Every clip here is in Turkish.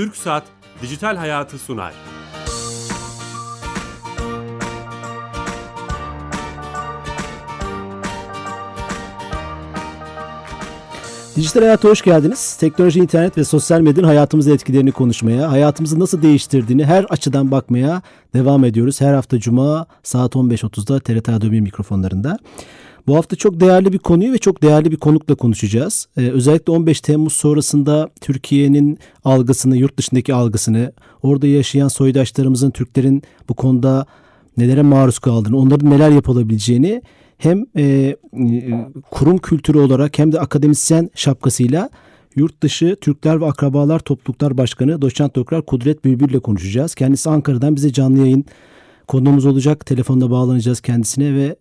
Türk Saat Dijital Hayatı sunar. Dijital hayata hoş geldiniz. Teknoloji, internet ve sosyal medyanın hayatımızın etkilerini konuşmaya, hayatımızı nasıl değiştirdiğini her açıdan bakmaya devam ediyoruz. Her hafta Cuma saat 15.30'da TRT Radyo 1 mikrofonlarında. Bu hafta çok değerli bir konuyu ve çok değerli bir konukla konuşacağız. Ee, özellikle 15 Temmuz sonrasında Türkiye'nin algısını, yurt dışındaki algısını, orada yaşayan soydaşlarımızın, Türklerin bu konuda nelere maruz kaldığını, onların neler yapılabileceğini hem e, kurum kültürü olarak hem de akademisyen şapkasıyla Yurt dışı Türkler ve Akrabalar Topluluklar Başkanı Doçent Doktor Kudret Bülbül ile konuşacağız. Kendisi Ankara'dan bize canlı yayın konuğumuz olacak. Telefonda bağlanacağız kendisine ve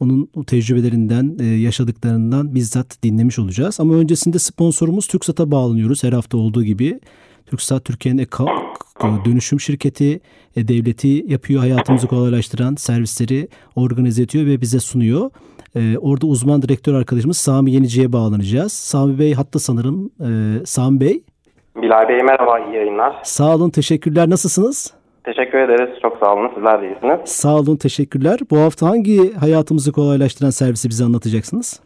onun tecrübelerinden, e, yaşadıklarından bizzat dinlemiş olacağız. Ama öncesinde sponsorumuz TürkSat'a bağlanıyoruz her hafta olduğu gibi. TürkSat Türkiye'nin dönüşüm şirketi, e, devleti yapıyor, hayatımızı kolaylaştıran servisleri organize ediyor ve bize sunuyor. E, orada uzman direktör arkadaşımız Sami Yenici'ye bağlanacağız. Sami Bey hatta sanırım. Sami Bey. Bilal Bey merhaba, iyi yayınlar. Sağ olun, teşekkürler. Nasılsınız? Teşekkür ederiz. Çok sağ olun. Sizler de iyisiniz. Sağ olun. Teşekkürler. Bu hafta hangi hayatımızı kolaylaştıran servisi bize anlatacaksınız?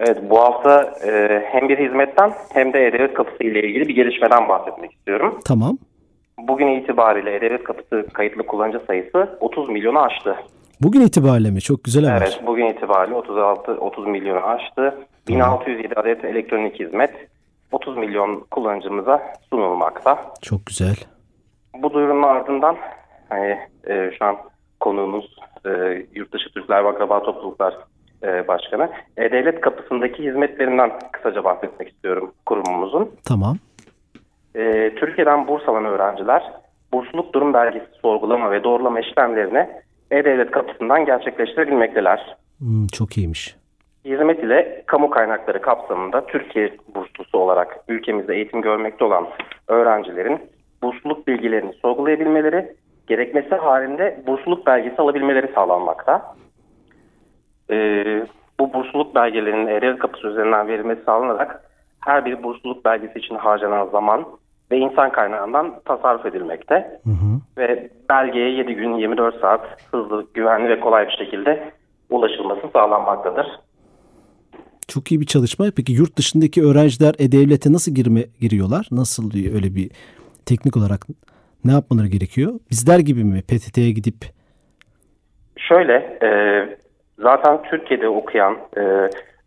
Evet bu hafta e, hem bir hizmetten hem de E-Devlet Kapısı ile ilgili bir gelişmeden bahsetmek istiyorum. Tamam. Bugün itibariyle E-Devlet Kapısı kayıtlı kullanıcı sayısı 30 milyonu aştı. Bugün itibariyle mi? Çok güzel haber. Evet bugün itibariyle 36 30 milyonu aştı. 1607 adet elektronik hizmet 30 milyon kullanıcımıza sunulmakta. Çok güzel. Bu duyurunun ardından hani e, şu an konuğumuz e, Yurtdışı Türkler ve Akraba Topluluklar e, Başkanı. E, devlet kapısındaki hizmetlerinden kısaca bahsetmek istiyorum kurumumuzun. Tamam. E, Türkiye'den burs alan öğrenciler bursluluk durum belgesi sorgulama ve doğrulama işlemlerini E-Devlet kapısından gerçekleştirebilmekteler. Hmm, çok iyiymiş. Hizmet ile kamu kaynakları kapsamında Türkiye burslusu olarak ülkemizde eğitim görmekte olan öğrencilerin bursluluk bilgilerini sorgulayabilmeleri, gerekmesi halinde bursluluk belgesi alabilmeleri sağlanmakta. Ee, bu bursluluk belgelerinin e kapısı üzerinden verilmesi sağlanarak her bir bursluluk belgesi için harcanan zaman ve insan kaynağından tasarruf edilmekte. Hı hı. Ve belgeye 7 gün 24 saat hızlı, güvenli ve kolay bir şekilde ulaşılması sağlanmaktadır. Çok iyi bir çalışma. Peki yurt dışındaki öğrenciler e-devlete nasıl girme giriyorlar? Nasıl öyle bir teknik olarak ne yapmaları gerekiyor? Bizler gibi mi PTT'ye gidip? Şöyle, e, zaten Türkiye'de okuyan e,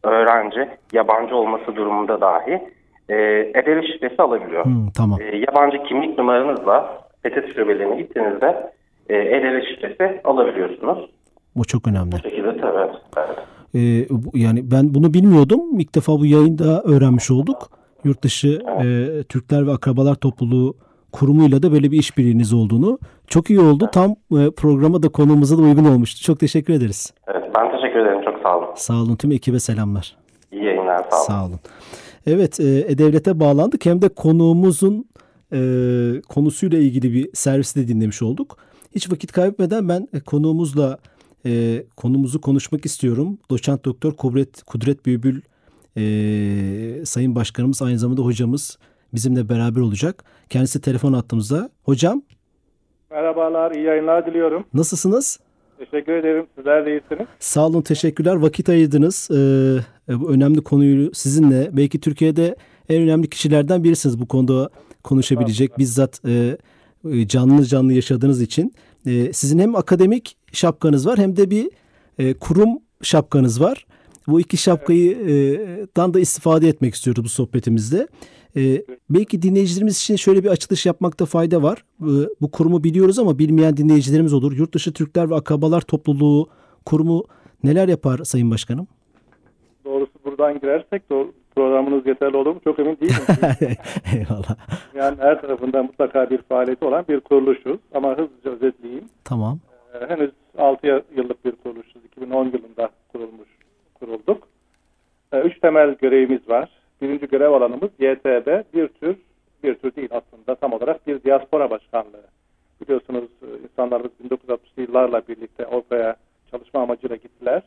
öğrenci yabancı olması durumunda dahi e, e şifresi alabiliyor. Hmm, tamam. E, yabancı kimlik numaranızla PTT şubelerine gittiğinizde e, e şifresi alabiliyorsunuz. Bu çok önemli. Bu şekilde tabii. Evet. Ee, yani ben bunu bilmiyordum. İlk defa bu yayında öğrenmiş olduk. Yurt dışı evet. e, Türkler ve Akrabalar Topluluğu kurumuyla da böyle bir işbirliğiniz olduğunu. Çok iyi oldu. Tam e, programa da konumuza da uygun olmuştu. Çok teşekkür ederiz. Evet ben teşekkür ederim. Çok sağ olun. Sağ olun. Tüm ekibe selamlar. İyi yayınlar. Sağ olun. Sağ olun. Evet e, devlete bağlandık. Hem de konuğumuzun e, konusuyla ilgili bir servisi de dinlemiş olduk. Hiç vakit kaybetmeden ben e, konuğumuzla e, konumuzu konuşmak istiyorum. Doçent Doktor Kudret, Kudret Büyübül e, Sayın Başkanımız aynı zamanda hocamız bizimle beraber olacak. Kendisi telefon attığımızda. Hocam. Merhabalar, iyi yayınlar diliyorum. Nasılsınız? Teşekkür ederim. Sizler de iyisiniz. Sağ olun, teşekkürler. Vakit ayırdınız. Ee, bu önemli konuyu sizinle. Belki Türkiye'de en önemli kişilerden birisiniz bu konuda konuşabilecek. Bizzat e, e, canlı canlı yaşadığınız için. E, sizin hem akademik şapkanız var hem de bir e, kurum şapkanız var. Bu iki şapkayı evet. dan da istifade etmek istiyoruz bu sohbetimizde. Ee, belki dinleyicilerimiz için şöyle bir açılış yapmakta fayda var. Ee, bu kurumu biliyoruz ama bilmeyen dinleyicilerimiz olur. Yurtdışı Türkler ve Akrabalar Topluluğu kurumu neler yapar Sayın Başkanım? Doğrusu buradan girersek doğru, programınız yeterli olur mu? Çok emin değilim. Eyvallah. Yani her tarafından mutlaka bir faaliyeti olan bir kuruluşuz. Ama hızlıca özetleyeyim. Tamam. Ee, henüz 6 yıllık bir kuruluşuz. 2010 yılında kurulmuş, kurulduk. Ee, üç temel görevimiz var. Birinci görev alanımız YTB bir tür, bir tür değil aslında tam olarak bir diaspora başkanlığı. Biliyorsunuz e, insanlarımız 1960'lı yıllarla birlikte Avrupa'ya çalışma amacıyla gittiler.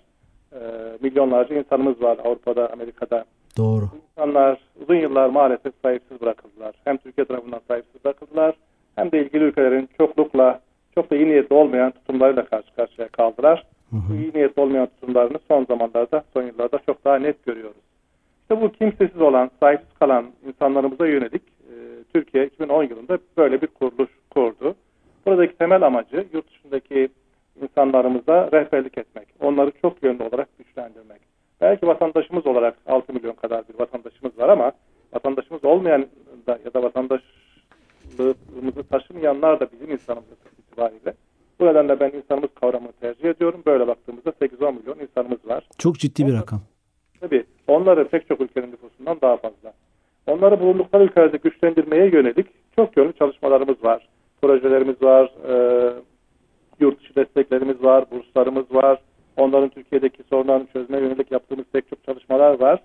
E, milyonlarca insanımız var Avrupa'da, Amerika'da. Doğru. insanlar uzun yıllar maalesef sahipsiz bırakıldılar. Hem Türkiye tarafından sahipsiz bırakıldılar hem de ilgili ülkelerin çoklukla çok da iyi niyetli olmayan tutumlarıyla karşı karşıya kaldılar. Hı hı. Bu iyi niyetli olmayan tutumlarını son zamanlarda, son yıllarda çok daha net görüyoruz. İşte bu kimsesiz olan, sahipsiz kalan insanlarımıza yönelik e, Türkiye 2010 yılında böyle bir kuruluş kurdu. Buradaki temel amacı yurt dışındaki insanlarımıza rehberlik etmek. Onları çok yönlü olarak güçlendirmek. Belki vatandaşımız olarak 6 milyon kadar bir vatandaşımız var ama vatandaşımız olmayan da ya da vatandaşlığımızı taşımayanlar da bizim insanımız itibariyle. Bu nedenle ben insanımız kavramını tercih ediyorum. Böyle baktığımızda 8-10 milyon insanımız var. Çok ciddi bir rakam. Tabii onları pek çok ülkenin nüfusundan daha fazla. Onları bulundukları ülkelerde güçlendirmeye yönelik çok yönlü çalışmalarımız var. Projelerimiz var, e, yurt dışı desteklerimiz var, burslarımız var. Onların Türkiye'deki sorunlarını çözmeye yönelik yaptığımız pek çok çalışmalar var.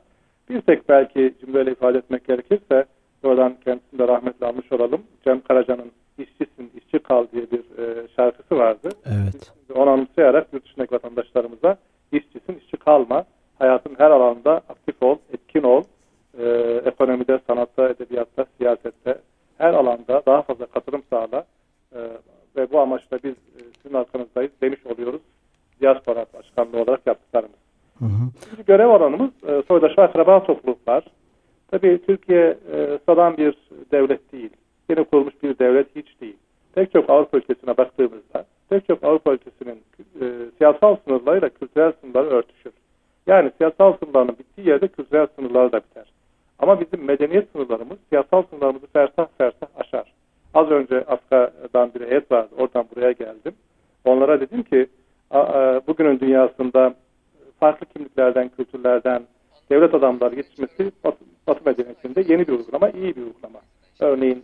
Bir tek belki cümleyle ifade etmek gerekirse, oradan kendisini de rahmetle almış olalım. Cem Karaca'nın işçisin, işçi kal diye bir e, şarkısı vardı. Evet. Onu anımsayarak yurt dışındaki vatandaşlarımıza işçisin, işçi kalma, hayatın her alanda aktif ol, etkin ol, e, ekonomide, sanatta, edebiyatta, siyasette her alanda daha fazla katılım sağla e, ve bu amaçla biz e, sizin arkanızdayız demiş oluyoruz. Diaspora Başkanlığı olarak yaptıklarımız. Hı hı. İkinci görev alanımız e, soydaş ve akraba topluluklar. Tabii Türkiye e, sıradan bir devlet değil. Yeni kurulmuş bir devlet hiç değil. Pek çok Avrupa ülkesine baktığımızda pek çok Avrupa ülkesinin e, siyasal sınırlarıyla kültürel sınırları örtüşür. Yani siyasal sınırlarının bittiği yerde kültürel sınırlar da biter. Ama bizim medeniyet sınırlarımız siyasal sınırlarımızı fersah fersah aşar. Az önce Afrika'dan bir heyet vardı. Oradan buraya geldim. Onlara dedim ki a, bugünün dünyasında farklı kimliklerden, kültürlerden devlet adamları yetişmesi Batı, Batı medeniyetinde yeni bir uygulama, iyi bir uygulama. Örneğin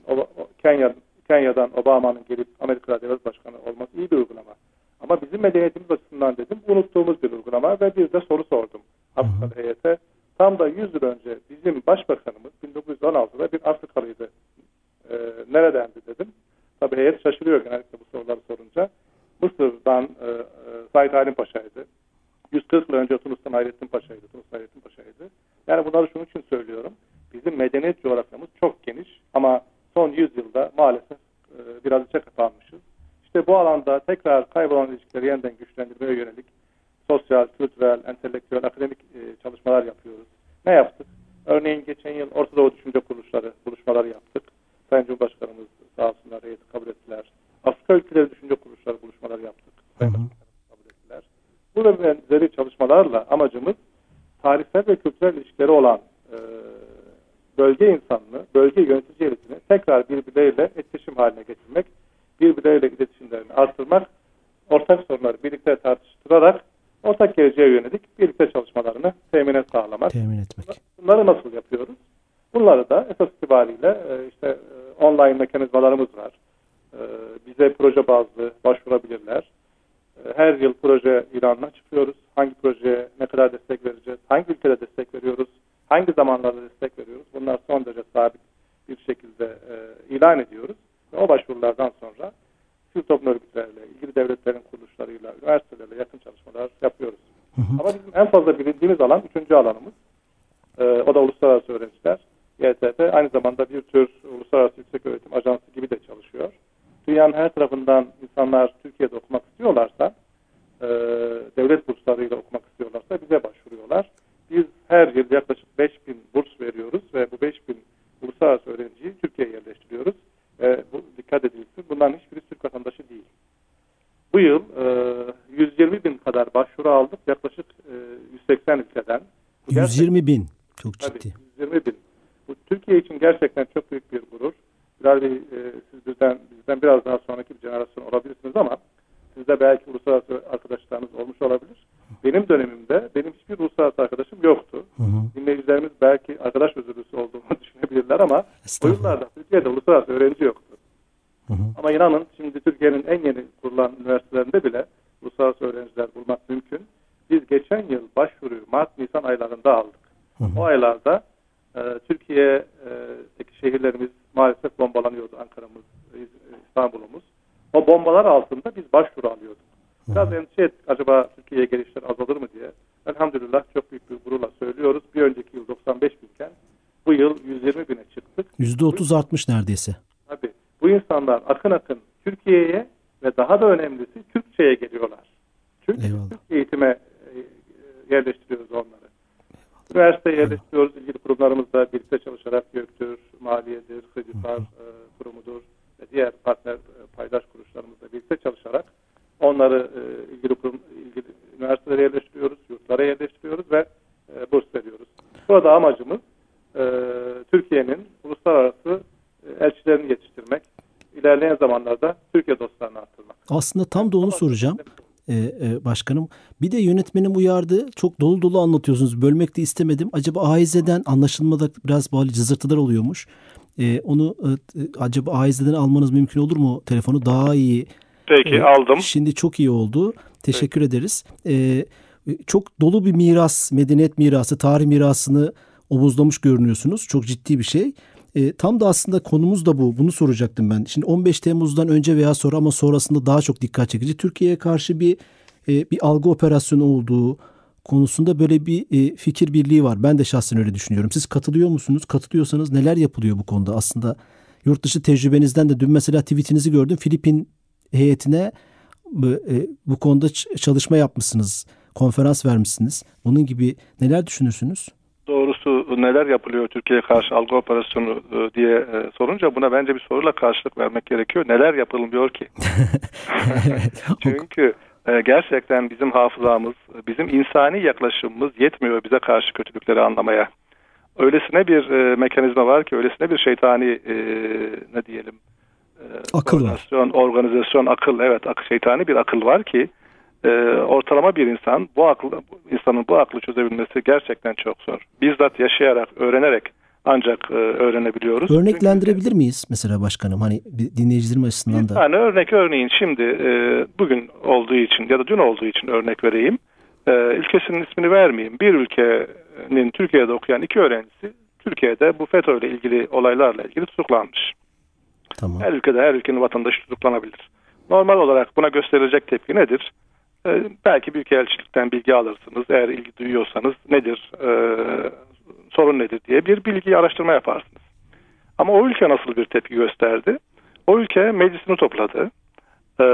Kenya, Kenya'dan Obama'nın gelip Amerika'da devlet başkanı olması iyi bir uygulama. Ama bizim medeniyetimiz açısından dedim unuttuğumuz bir uygulama ve bir de soru sordum Afrikalı heyete. Tam da 100 yıl önce bizim başbakanımız 1916'da bir Afrikalıydı. Ee, neredendi dedim. Tabii heyet şaşırıyor genellikle bu soruları sorunca. Mısır'dan e, e, Said Halim Paşa'ydı. 140 yıl önce Tunus'tan Hayrettin Paşa'ydı. Tunus Hayrettin Paşa'ydı. Yani bunları şunun için söylüyorum. Bizim medeniyet coğrafyamız çok geniş ama son 100 yılda maalesef e, biraz içe kapanmışız. İşte bu alanda tekrar kaybolan ilişkileri yeniden güçlendirmeye yönelik sosyal, kültürel, entelektüel, akademik e, çalışmalar yapıyoruz. Ne yaptık? Örneğin geçen yıl Orta Doğu Düşünce Kuruluşları buluşmaları yaptık. Sayın Cumhurbaşkanımız sağ olsunlar heyeti kabul ettiler. Afrika ülkeleri düşünce kuruluşları buluşmaları yaptık. Sayın Hı hı. Başbakanımız kabul ettiler. Bu ve benzeri çalışmalarla amacımız tarihsel ve kültürel ilişkileri olan e, bölge insanını, bölge yönetici elitini tekrar birbirleriyle etkileşim haline getirmek, birbirleriyle iletişimlerini arttırmak, ortak sorunları birlikte tartıştırarak ortak geleceğe yönelik birlikte çalışmalarını temine sağlamak. Temin etmek. Bunları nasıl yapıyoruz? Bunları da esas itibariyle e, işte e, online mekanizmalarımız var. E, bize proje bazlı başvurabilirler. E, Her yıl proje ilanına çıkıyoruz. Hangi projeye ne kadar destek vereceğiz? Hangi ülkede destek veriyoruz? Hangi zamanlarda destek veriyoruz? Bunlar son derece sabit bir şekilde e, ilan ediyoruz. Ve o başvurulardan sonra sivil toplum örgütleriyle, ilgili devletlerin kuruluşlarıyla, üniversitelerle yakın çalışmalar yapıyoruz. Hı hı. Ama bizim en fazla bilindiğimiz alan üçüncü alanımız. Ee, o da uluslararası öğrenciler. YTP aynı zamanda bir tür uluslararası yüksek öğretim ajansı gibi de çalışıyor. Dünyanın her tarafından insanlar Türkiye'de okumak istiyorlarsa, e, devlet burslarıyla okumak istiyorlarsa bize başvuruyorlar. Biz her yıl yaklaşık 5000 burs veriyoruz ve bu 5000 uluslararası öğrenciyi Türkiye'ye yerleştiriyoruz. E, bu dikkat edilsin. Bunların hiçbiri Türk vatandaşı değil. Bu yıl e, 120 bin kadar başvuru aldık. Yaklaşık e, 180 ülkeden. Bu gerçekten- 120 bin. Çok Tabii, ciddi. 120 bin. Bu Türkiye için gerçekten çok büyük bir gurur. Bilal Bey, e, siz bizden, bizden biraz daha sonraki bir jenerasyon olabilirsiniz ama sizde belki uluslararası arkadaşlarınız olmuş olabilir. Benim dönemimde benim hiçbir uluslararası arkadaşım yoktu. Hı hı. Dinleyicilerimiz belki arkadaş özürlüsü olduğumu düşünebilirler ama o yıllarda Türkiye'de uluslararası öğrenci yoktu. Hı hı. Ama inanın şimdi Türkiye'nin en yeni kurulan üniversitelerinde bile uluslararası öğrenciler bulmak mümkün. Geçen yıl başvuruyu Mart-Nisan aylarında aldık. Hı hı. O aylarda e, Türkiye'deki şehirlerimiz maalesef bombalanıyordu. Ankara'mız, İstanbul'umuz. O bombalar altında biz başvuru alıyorduk. Biraz endişe ettik acaba Türkiye'ye gelişler azalır mı diye. Elhamdülillah çok büyük bir gururla söylüyoruz. Bir önceki yıl 95 binken %30 artmış neredeyse. Tabii. Bu insanlar akın akın Türkiye'ye ve daha da önemlisi Türkçe'ye geliyorlar. Çünkü Eyvallah. Türk eğitime yerleştiriyoruz onları. Üniversiteye yerleştiriyoruz. ilgili kurumlarımızla birlikte çalışarak YÖK'tür, Maliye'dir, Hıcıpar e, kurumudur ve diğer partner e, paydaş kuruluşlarımızla birlikte çalışarak onları e, ilgili kurum, ilgili üniversitelere yerleştiriyoruz, yurtlara yerleştiriyoruz ve e, burs veriyoruz. Burada amacımız e, Türkiye'nin uluslararası e, elçilerini yetiştirmek, ilerleyen zamanlarda Türkiye dostlarını arttırmak. Aslında tam da onu soracağım. E, başkanım. Bir de yönetmenim uyardı. Çok dolu dolu anlatıyorsunuz. Bölmek de istemedim. Acaba AİZ'den anlaşılmada biraz böyle cızırtılar oluyormuş. Ee, onu e, acaba AİZ'den almanız mümkün olur mu? Telefonu daha iyi. Peki Ee, aldım. Şimdi çok iyi oldu. Teşekkür ederiz. Ee, çok dolu bir miras, medeniyet mirası, tarih mirasını omuzlamış görünüyorsunuz. Çok ciddi bir şey. E, tam da aslında konumuz da bu. Bunu soracaktım ben. Şimdi 15 Temmuz'dan önce veya sonra ama sonrasında daha çok dikkat çekici. Türkiye'ye karşı bir e, bir algı operasyonu olduğu konusunda böyle bir e, fikir birliği var. Ben de şahsen öyle düşünüyorum. Siz katılıyor musunuz? Katılıyorsanız neler yapılıyor bu konuda? Aslında yurt dışı tecrübenizden de dün mesela tweetinizi gördüm. Filipin heyetine bu, e, bu konuda çalışma yapmışsınız. Konferans vermişsiniz. Bunun gibi neler düşünürsünüz? Doğrusu neler yapılıyor Türkiye'ye karşı algı operasyonu diye sorunca buna bence bir soruyla karşılık vermek gerekiyor. Neler yapılmıyor ki? Çünkü e, gerçekten bizim hafızamız, bizim insani yaklaşımımız yetmiyor bize karşı kötülükleri anlamaya. Öylesine bir e, mekanizma var ki, öylesine bir şeytani e, ne diyelim e, Akıl var. organizasyon, organizasyon, akıl evet ak, şeytani bir akıl var ki e, ortalama bir insan bu akıl insanın bu aklı çözebilmesi gerçekten çok zor. Bizzat yaşayarak, öğrenerek ancak e, öğrenebiliyoruz. Örneklendirebilir miyiz mesela başkanım? Hani dinleyicilerim açısından da. tane örnek örneğin şimdi e, bugün olduğu için ya da dün olduğu için örnek vereyim. E, ülkesinin ismini vermeyeyim. Bir ülkenin Türkiye'de okuyan iki öğrencisi Türkiye'de bu FETÖ ile ilgili olaylarla ilgili tutuklanmış. Tamam. Her ülkede her ülkenin vatandaşı tutuklanabilir. Normal olarak buna gösterilecek tepki nedir? Ee, belki Büyükelçilikten bilgi alırsınız. Eğer ilgi duyuyorsanız nedir, e, sorun nedir diye bir bilgi araştırma yaparsınız. Ama o ülke nasıl bir tepki gösterdi? O ülke meclisini topladı e,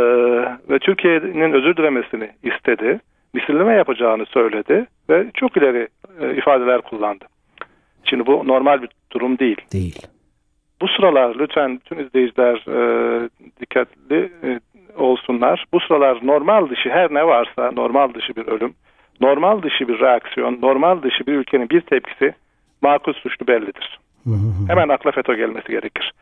ve Türkiye'nin özür dilemesini istedi. Misilleme yapacağını söyledi ve çok ileri e, ifadeler kullandı. Şimdi bu normal bir durum değil. Değil. Bu sıralar lütfen bütün izleyiciler e, dikkatli e, olsunlar. Bu sıralar normal dışı her ne varsa normal dışı bir ölüm, normal dışı bir reaksiyon, normal dışı bir ülkenin bir tepkisi makul suçlu bellidir. Hemen akla FETÖ gelmesi gerekir.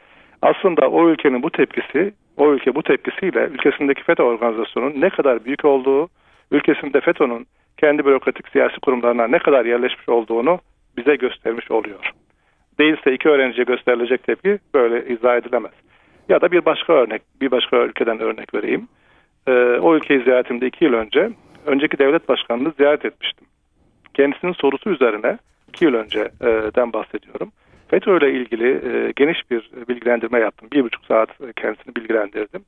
Aslında o ülkenin bu tepkisi, o ülke bu tepkisiyle ülkesindeki FETÖ organizasyonunun ne kadar büyük olduğu, ülkesinde FETÖ'nün kendi bürokratik siyasi kurumlarına ne kadar yerleşmiş olduğunu bize göstermiş oluyor. Değilse iki öğrenciye gösterilecek tepki böyle izah edilemez. Ya da bir başka örnek, bir başka ülkeden örnek vereyim. Ee, o ülkeyi ziyaretimde iki yıl önce, önceki devlet başkanını ziyaret etmiştim. Kendisinin sorusu üzerine, iki yıl önceden bahsediyorum. FETÖ ile ilgili e, geniş bir bilgilendirme yaptım. Bir buçuk saat kendisini bilgilendirdim.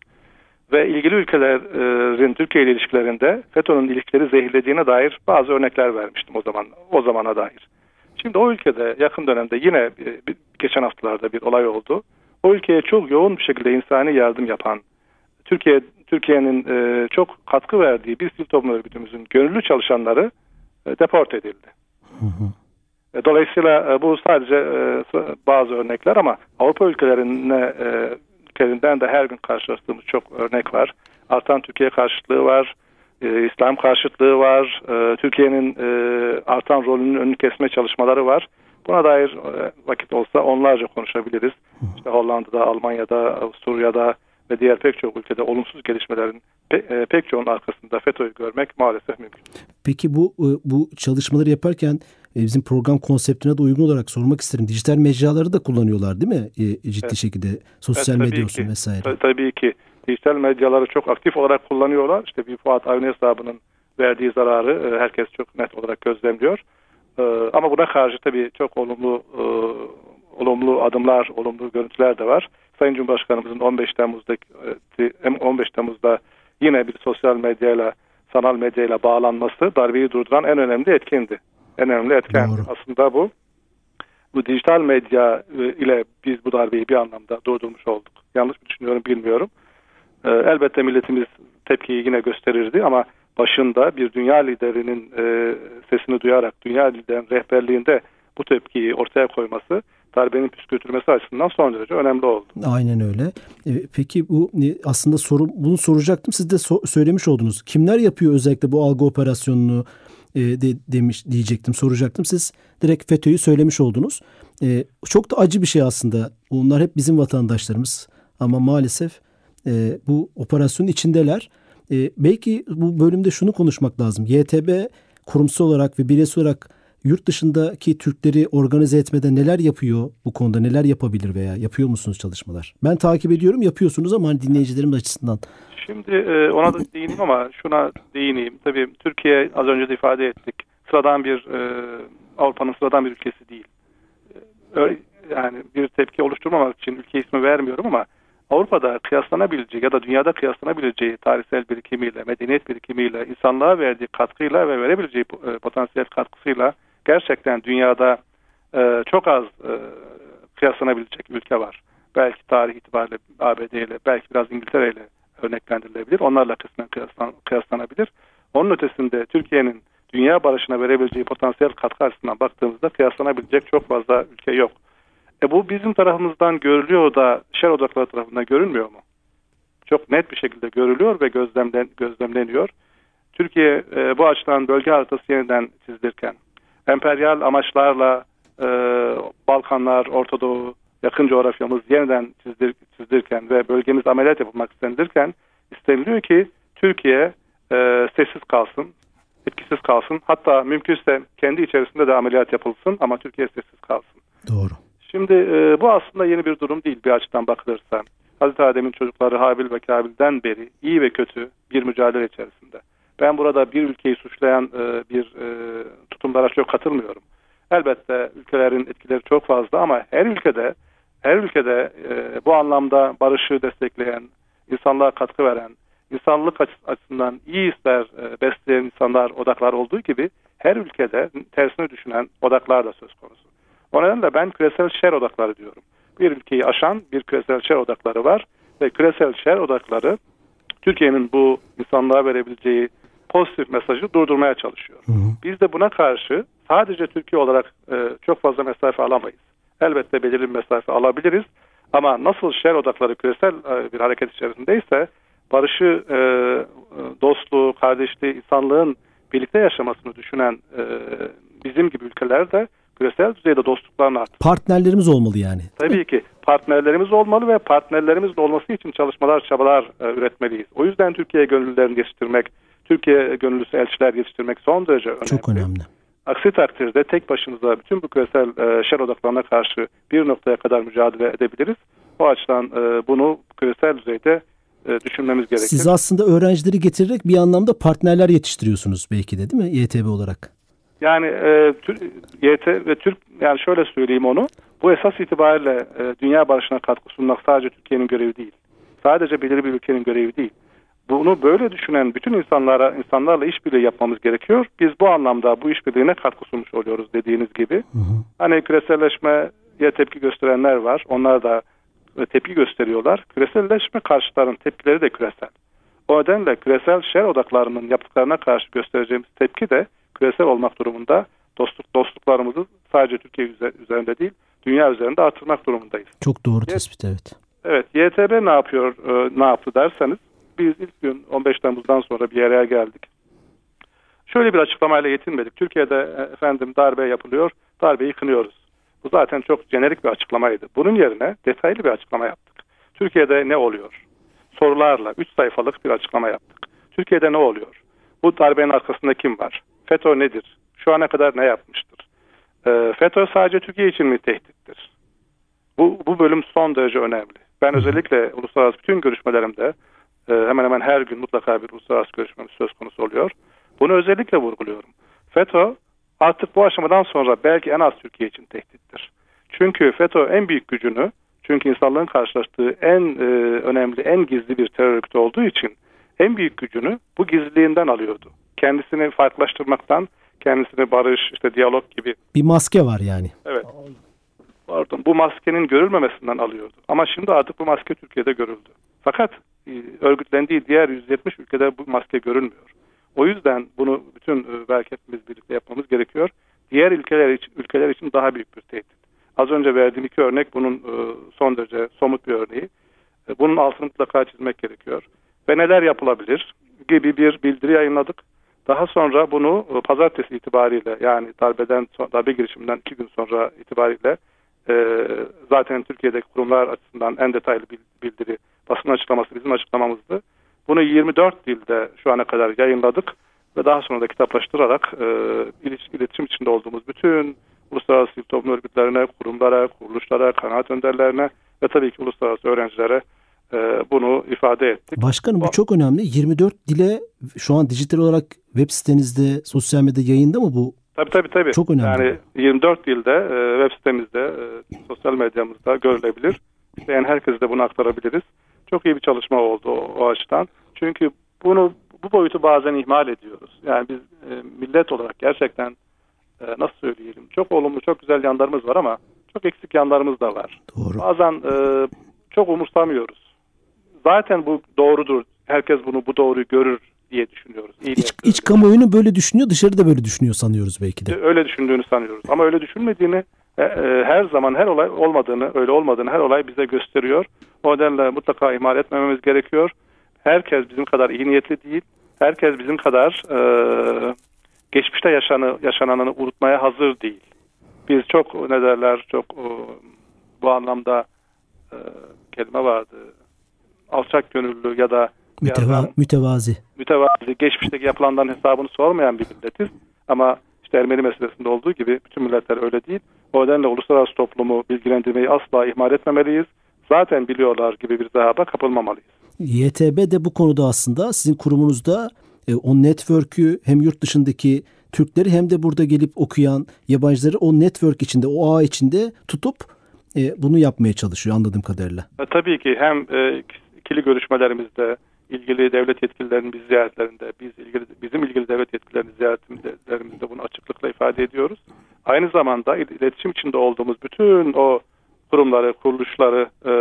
Ve ilgili ülkelerin Türkiye ile ilişkilerinde FETÖ'nün ilişkileri zehirlediğine dair bazı örnekler vermiştim o zaman o zamana dair. Şimdi o ülkede yakın dönemde yine e, geçen haftalarda bir olay oldu. O ülkeye çok yoğun bir şekilde insani yardım yapan, Türkiye Türkiye'nin e, çok katkı verdiği bir sivil toplum örgütümüzün gönüllü çalışanları e, deport edildi. E, Dolayısıyla e, bu sadece e, bazı örnekler ama Avrupa ülkelerine e, ülkelerinden de her gün karşılaştığımız çok örnek var. Artan Türkiye karşıtlığı var, e, İslam karşıtlığı var, e, Türkiye'nin e, artan rolünün önünü kesme çalışmaları var. Buna dair e, vakit olsa onlarca konuşabiliriz. İşte Hollanda'da, Almanya'da, Avusturya'da ve diğer pek çok ülkede olumsuz gelişmelerin pe- e, pek çoğunun arkasında FETÖ'yü görmek maalesef mümkün. Peki bu e, bu çalışmaları yaparken e, bizim program konseptine de uygun olarak sormak isterim. Dijital mecraları da kullanıyorlar değil mi? Ciddi Evet. şekilde sosyal Evet, tabii medya olsun ki. vesaire. Ta- Tabii ki dijital medyaları çok aktif olarak kullanıyorlar. İşte bir Fuat Avni hesabının verdiği zararı herkes çok net olarak gözlemliyor. Ama buna karşı tabii çok olumlu olumlu adımlar, olumlu görüntüler de var. Sayın Cumhurbaşkanımızın 15 Temmuz'daki e, 15 Temmuz'da yine bir sosyal medyayla, sanal medyayla bağlanması darbeyi durduran en önemli etkindi. En önemli etken Doğru. aslında bu. bu dijital medya e, ile biz bu darbeyi bir anlamda durdurmuş olduk. Yanlış mı düşünüyorum bilmiyorum. E, elbette milletimiz tepkiyi yine gösterirdi ama başında bir dünya liderinin e, sesini duyarak dünya liderinin rehberliğinde bu tepkiyi ortaya koyması darbenin püskürtülmesi açısından son derece önemli oldu. Aynen öyle. E, peki bu e, aslında soru bunu soracaktım. Siz de so- söylemiş oldunuz. Kimler yapıyor özellikle bu algı operasyonunu e, de, demiş diyecektim, soracaktım. Siz direkt FETÖ'yü söylemiş oldunuz. E, çok da acı bir şey aslında. Onlar hep bizim vatandaşlarımız ama maalesef e, bu operasyonun içindeler. E, belki bu bölümde şunu konuşmak lazım. YTB kurumsal olarak ve bireysel olarak yurt dışındaki Türkleri organize etmede neler yapıyor bu konuda neler yapabilir veya yapıyor musunuz çalışmalar? Ben takip ediyorum yapıyorsunuz ama hani dinleyicilerim açısından. Şimdi e, ona da değineyim ama şuna değineyim. Tabii Türkiye az önce de ifade ettik. Sıradan bir e, Avrupa'nın sıradan bir ülkesi değil. Öyle, yani bir tepki oluşturmamak için ülke ismi vermiyorum ama Avrupa'da kıyaslanabileceği ya da dünyada kıyaslanabileceği tarihsel birikimiyle, medeniyet birikimiyle, insanlığa verdiği katkıyla ve verebileceği potansiyel katkısıyla gerçekten dünyada e, çok az e, kıyaslanabilecek ülke var. Belki tarih itibariyle ABD ile, belki biraz İngiltere ile örneklendirilebilir. Onlarla kısmen kıyaslan, kıyaslanabilir. Onun ötesinde Türkiye'nin dünya barışına verebileceği potansiyel katkı açısından baktığımızda kıyaslanabilecek çok fazla ülke yok. E bu bizim tarafımızdan görülüyor da şer odakları tarafından görünmüyor mu? Çok net bir şekilde görülüyor ve gözlemlen, gözlemleniyor. Türkiye e, bu açıdan bölge haritası yeniden çizilirken emperyal amaçlarla e, Balkanlar, Orta Doğu, yakın coğrafyamız yeniden çizdir, çizdirken ve bölgemiz ameliyat yapılmak istenilirken isteniliyor ki Türkiye e, sessiz kalsın, etkisiz kalsın. Hatta mümkünse kendi içerisinde de ameliyat yapılsın ama Türkiye sessiz kalsın. Doğru. Şimdi e, bu aslında yeni bir durum değil bir açıdan bakılırsa. Hazreti Adem'in çocukları Habil ve Kabil'den beri iyi ve kötü bir mücadele içerisinde. Ben burada bir ülkeyi suçlayan e, bir e, tutumlara çok katılmıyorum. Elbette ülkelerin etkileri çok fazla ama her ülkede her ülkede e, bu anlamda barışı destekleyen, insanlığa katkı veren, insanlık açısından iyi ister e, besleyen insanlar, odaklar olduğu gibi her ülkede tersine düşünen odaklar da söz konusu. O nedenle ben küresel şer odakları diyorum. Bir ülkeyi aşan bir küresel şer odakları var ve küresel şer odakları Türkiye'nin bu insanlığa verebileceği pozitif mesajı durdurmaya çalışıyor. Hı hı. Biz de buna karşı sadece Türkiye olarak e, çok fazla mesafe alamayız. Elbette belirli bir mesafe alabiliriz ama nasıl şer odakları küresel e, bir hareket içerisindeyse barışı, e, dostluğu, kardeşliği, insanlığın birlikte yaşamasını düşünen e, bizim gibi ülkeler de küresel düzeyde dostluklarını artırmak. Partnerlerimiz olmalı yani. Tabii ki partnerlerimiz olmalı ve partnerlerimiz olması için çalışmalar, çabalar e, üretmeliyiz. O yüzden Türkiye gönüllülerini yetiştirmek, Türkiye gönüllüsü elçiler yetiştirmek son derece önemli. Çok önemli. Aksi takdirde tek başımıza bütün bu küresel e, şer odaklarına karşı bir noktaya kadar mücadele edebiliriz. O açıdan e, bunu küresel düzeyde e, düşünmemiz gerekir. Siz aslında öğrencileri getirerek bir anlamda partnerler yetiştiriyorsunuz belki de değil mi YTB olarak? Yani e, YT ve Türk yani şöyle söyleyeyim onu. Bu esas itibariyle e, dünya barışına katkı sunmak sadece Türkiye'nin görevi değil. Sadece belirli bir ülkenin görevi değil. Bunu böyle düşünen bütün insanlara insanlarla işbirliği yapmamız gerekiyor. Biz bu anlamda bu işbirliğine katkı sunmuş oluyoruz dediğiniz gibi. Hı hı. Hani küreselleşmeye tepki gösterenler var. Onlar da e, tepki gösteriyorlar. Küreselleşme karşıtların tepkileri de küresel. O nedenle küresel şer odaklarının yaptıklarına karşı göstereceğimiz tepki de küresel olmak durumunda dostluk dostluklarımızı sadece Türkiye üzerinde değil dünya üzerinde artırmak durumundayız. Çok doğru tespit evet. Evet YTB ne yapıyor e, ne yaptı derseniz biz ilk gün 15 Temmuz'dan sonra bir araya geldik. Şöyle bir açıklamayla yetinmedik. Türkiye'de e, efendim darbe yapılıyor, darbeyi kınıyoruz. Bu zaten çok jenerik bir açıklamaydı. Bunun yerine detaylı bir açıklama yaptık. Türkiye'de ne oluyor? Sorularla 3 sayfalık bir açıklama yaptık. Türkiye'de ne oluyor? Bu darbenin arkasında kim var? FETÖ nedir? Şu ana kadar ne yapmıştır? E, FETÖ sadece Türkiye için mi tehdittir? Bu, bu bölüm son derece önemli. Ben özellikle uluslararası bütün görüşmelerimde hemen hemen her gün mutlaka bir uluslararası görüşmemiz söz konusu oluyor. Bunu özellikle vurguluyorum. FETÖ artık bu aşamadan sonra belki en az Türkiye için tehdittir. Çünkü FETÖ en büyük gücünü çünkü insanlığın karşılaştığı en e, önemli, en gizli bir terör örgütü olduğu için en büyük gücünü bu gizliliğinden alıyordu kendisini farklılaştırmaktan, kendisini barış, işte diyalog gibi. Bir maske var yani. Evet. pardon bu maskenin görülmemesinden alıyordu. Ama şimdi artık bu maske Türkiye'de görüldü. Fakat örgütlendiği diğer 170 ülkede bu maske görülmüyor. O yüzden bunu bütün e, belki hepimiz birlikte yapmamız gerekiyor. Diğer ülkeler için, ülkeler için daha büyük bir tehdit. Az önce verdiğim iki örnek bunun e, son derece somut bir örneği. E, bunun altını mutlaka çizmek gerekiyor. Ve neler yapılabilir gibi bir bildiri yayınladık. Daha sonra bunu e, pazartesi itibariyle yani darbeden darbe girişiminden iki gün sonra itibariyle e, zaten Türkiye'deki kurumlar açısından en detaylı bildiri basın açıklaması bizim açıklamamızdı. Bunu 24 dilde şu ana kadar yayınladık ve daha sonra da kitaplaştırarak e, iletişim içinde olduğumuz bütün uluslararası sivil toplum örgütlerine, kurumlara, kuruluşlara, kanaat önderlerine ve tabii ki uluslararası öğrencilere e, bunu ifade ettik. Başkanım bu çok önemli. 24 dile şu an dijital olarak web sitenizde, sosyal medyada yayında mı bu? Tabii tabii tabii. Çok önemli. Yani 24 dilde e, web sitemizde, e, sosyal medyamızda görülebilir. Yani herkese de bunu aktarabiliriz. Çok iyi bir çalışma oldu o, o açıdan. Çünkü bunu bu boyutu bazen ihmal ediyoruz. Yani biz e, millet olarak gerçekten e, nasıl söyleyelim çok olumlu çok güzel yanlarımız var ama çok eksik yanlarımız da var. Doğru. Bazen e, çok umursamıyoruz. Zaten bu doğrudur. Herkes bunu bu doğruyu görür diye düşünüyoruz. İyi iç, iç kamuoyunu böyle düşünüyor, dışarıda böyle düşünüyor sanıyoruz belki de. Öyle düşündüğünü sanıyoruz. Ama öyle düşünmediğini e, e, her zaman her olay olmadığını, öyle olmadığını her olay bize gösteriyor. O nedenle mutlaka ihmal etmememiz gerekiyor. Herkes bizim kadar iyi niyetli değil. Herkes bizim kadar e, geçmişte yaşanı, yaşananını unutmaya hazır değil. Biz çok ne derler çok e, bu anlamda e, kelime vardı. Alçak gönüllü ya da Müteva, yerden, mütevazi. Mütevazi. Geçmişteki yapılanların hesabını sormayan bir milletiz. Ama işte Ermeni meselesinde olduğu gibi bütün milletler öyle değil. O nedenle uluslararası toplumu bilgilendirmeyi asla ihmal etmemeliyiz. Zaten biliyorlar gibi bir zahaba kapılmamalıyız. YTB de bu konuda aslında sizin kurumunuzda e, o network'ü hem yurt dışındaki Türkleri hem de burada gelip okuyan yabancıları o network içinde, o ağ içinde tutup e, bunu yapmaya çalışıyor anladığım kadarıyla. E, tabii ki hem ikili görüşmelerimizde ilgili devlet yetkililerinin biz ziyaretlerinde, biz ilgili, bizim ilgili devlet yetkililerinin ziyaretlerimizde bunu açıklıkla ifade ediyoruz. Aynı zamanda iletişim içinde olduğumuz bütün o kurumları, kuruluşları e,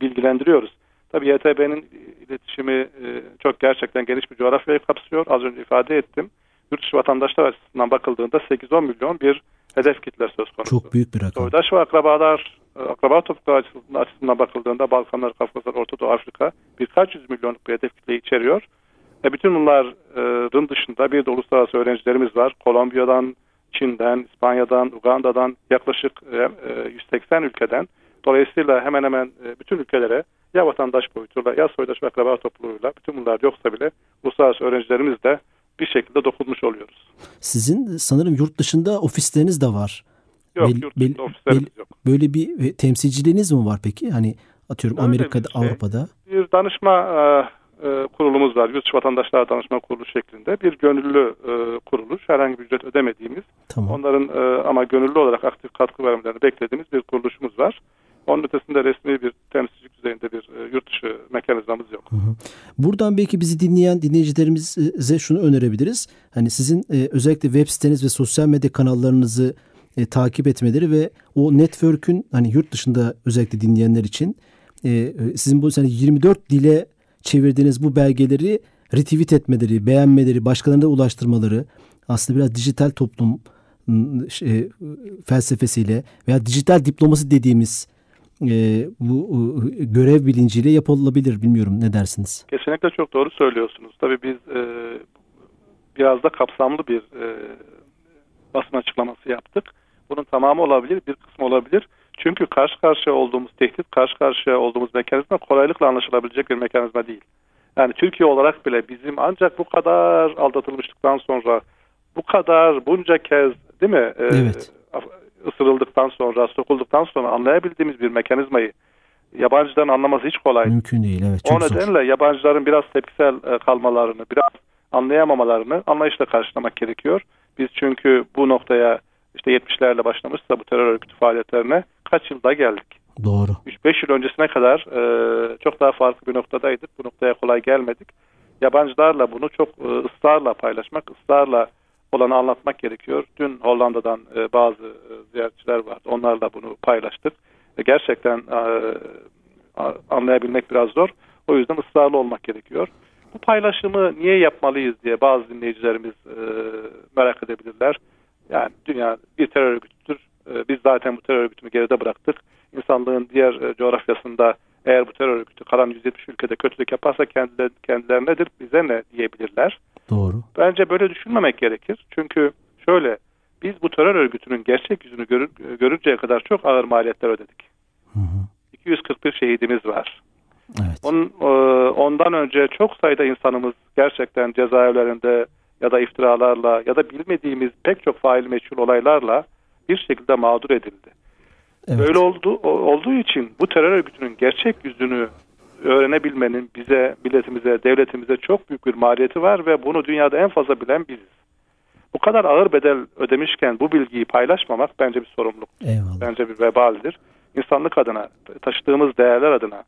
bilgilendiriyoruz. Tabii YTB'nin iletişimi e, çok gerçekten geniş bir coğrafyayı kapsıyor. Az önce ifade ettim. Yurt dışı vatandaşlar açısından bakıldığında 8-10 milyon bir hedef kitle söz konusu. Çok büyük bir rakam. Soydaş ve akrabalar, e, akraba toplumu açısından bakıldığında Balkanlar, Kafkaslar, Orta Doğu, Afrika birkaç yüz milyonluk bir hedef kitleyi içeriyor. Ve bütün bunların dışında bir de uluslararası öğrencilerimiz var. Kolombiya'dan, Çin'den, İspanya'dan, Uganda'dan yaklaşık 180 e, ülkeden. Dolayısıyla hemen hemen bütün ülkelere ya vatandaş boyutuyla ya soydaş ve akraba topluluğuyla bütün bunlar yoksa bile uluslararası öğrencilerimiz de bir şekilde dokunmuş oluyoruz. Sizin sanırım yurt dışında ofisleriniz de var. Yok bel, yurt dışında bel, ofislerimiz bel, yok. Böyle bir e, temsilciliğiniz mi var peki? Hani atıyorum Öyle Amerika'da, bir şey. Avrupa'da. Bir danışma e, e, kurulumuz var. Yurt dışı vatandaşlar danışma kurulu şeklinde. Bir gönüllü e, kuruluş. Herhangi bir ücret ödemediğimiz. Tamam. Onların e, ama gönüllü olarak aktif katkı vermelerini beklediğimiz bir kuruluşumuz var. Onun ötesinde resmi bir temsilcilik düzeyinde bir e, yurt dışı mekanizmamız yok. Buradan belki bizi dinleyen dinleyicilerimize şunu önerebiliriz. Hani sizin e, özellikle web siteniz ve sosyal medya kanallarınızı e, takip etmeleri ve o network'ün hani yurt dışında özellikle dinleyenler için e, e sizin bu sene 24 dile çevirdiğiniz bu belgeleri retweet etmeleri, beğenmeleri, başkalarına ulaştırmaları aslında biraz dijital toplum şey, felsefesiyle veya dijital diplomasi dediğimiz e, bu e, görev bilinciyle yapılabilir. Bilmiyorum ne dersiniz? Kesinlikle çok doğru söylüyorsunuz. Tabii biz e, biraz da kapsamlı bir e, basın açıklaması yaptık. Bunun tamamı olabilir, bir kısmı olabilir. Çünkü karşı karşıya olduğumuz tehdit, karşı karşıya olduğumuz mekanizma kolaylıkla anlaşılabilecek bir mekanizma değil. Yani Türkiye olarak bile bizim ancak bu kadar aldatılmışlıktan sonra bu kadar bunca kez değil mi? E, evet ısırıldıktan sonra, sokulduktan sonra anlayabildiğimiz bir mekanizmayı yabancıların anlaması hiç kolay. Mümkün değil, evet. Çok o nedenle zor. yabancıların biraz tepkisel e, kalmalarını, biraz anlayamamalarını anlayışla karşılamak gerekiyor. Biz çünkü bu noktaya işte 70'lerle başlamışsa bu terör örgütü faaliyetlerine kaç yılda geldik. Doğru. 3-5 yıl öncesine kadar e, çok daha farklı bir noktadaydık. Bu noktaya kolay gelmedik. Yabancılarla bunu çok e, ısrarla paylaşmak, ısrarla olanı anlatmak gerekiyor. Dün Hollanda'dan e, bazı e, ziyaretçiler vardı. Onlarla bunu paylaştık. Ve gerçekten e, anlayabilmek biraz zor. O yüzden ısrarlı olmak gerekiyor. Bu paylaşımı niye yapmalıyız diye bazı dinleyicilerimiz e, merak edebilirler. Yani dünya bir terör örgütüdür. E, biz zaten bu terör örgütünü geride bıraktık. İnsanlığın diğer e, coğrafyasında eğer bu terör örgütü kalan 170 ülkede kötülük yaparsa kendiler, kendilerine bize ne diyebilirler. Doğru. Bence böyle düşünmemek gerekir. Çünkü şöyle biz bu terör örgütünün gerçek yüzünü görür, görünceye kadar çok ağır maliyetler ödedik. Hı hı. 241 şehidimiz var. Evet. On, e, ondan önce çok sayıda insanımız gerçekten cezaevlerinde ya da iftiralarla ya da bilmediğimiz pek çok fail meçhul olaylarla bir şekilde mağdur edildi. Evet. Böyle oldu, olduğu için bu terör örgütünün gerçek yüzünü öğrenebilmenin bize, milletimize, devletimize çok büyük bir maliyeti var ve bunu dünyada en fazla bilen biziz. Bu kadar ağır bedel ödemişken bu bilgiyi paylaşmamak bence bir sorumluluk. Eyvallah. Bence bir vebaldir. İnsanlık adına, taşıdığımız değerler adına,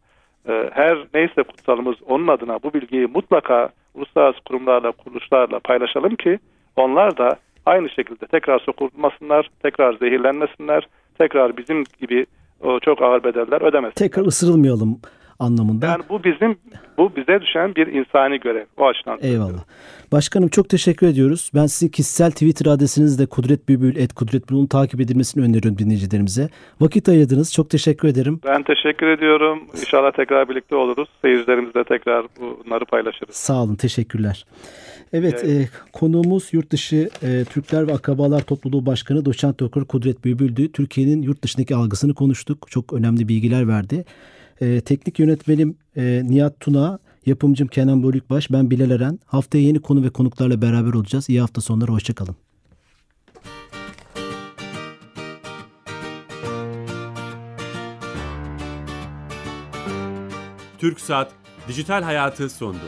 e, her neyse kutsalımız onun adına bu bilgiyi mutlaka uluslararası kurumlarla, kuruluşlarla paylaşalım ki onlar da aynı şekilde tekrar sokulmasınlar, tekrar zehirlenmesinler, tekrar bizim gibi çok ağır bedeller ödemesinler. Tekrar ısırılmayalım anlamında. Yani bu bizim bu bize düşen bir insani görev o açıdan. Eyvallah. Başkanım çok teşekkür ediyoruz. Ben sizin kişisel Twitter adresinizde Kudret Bülbül et Kudret Bülbül'ün takip edilmesini öneriyorum dinleyicilerimize. Vakit ayırdınız. Çok teşekkür ederim. Ben teşekkür ediyorum. İnşallah tekrar birlikte oluruz. Seyircilerimizle tekrar bunları paylaşırız. Sağ olun. Teşekkürler. Evet, e, konuğumuz yurt dışı e, Türkler ve Akrabalar Topluluğu Başkanı Doçent Doktor Kudret Bülbül'dü. Türkiye'nin yurt dışındaki algısını konuştuk. Çok önemli bilgiler verdi. E, teknik yönetmenim e, Nihat Tuna, yapımcım Kenan Bölükbaş, ben Bilal Eren. Haftaya yeni konu ve konuklarla beraber olacağız. İyi hafta sonları, hoşçakalın. Türk Saat Dijital Hayatı sondu.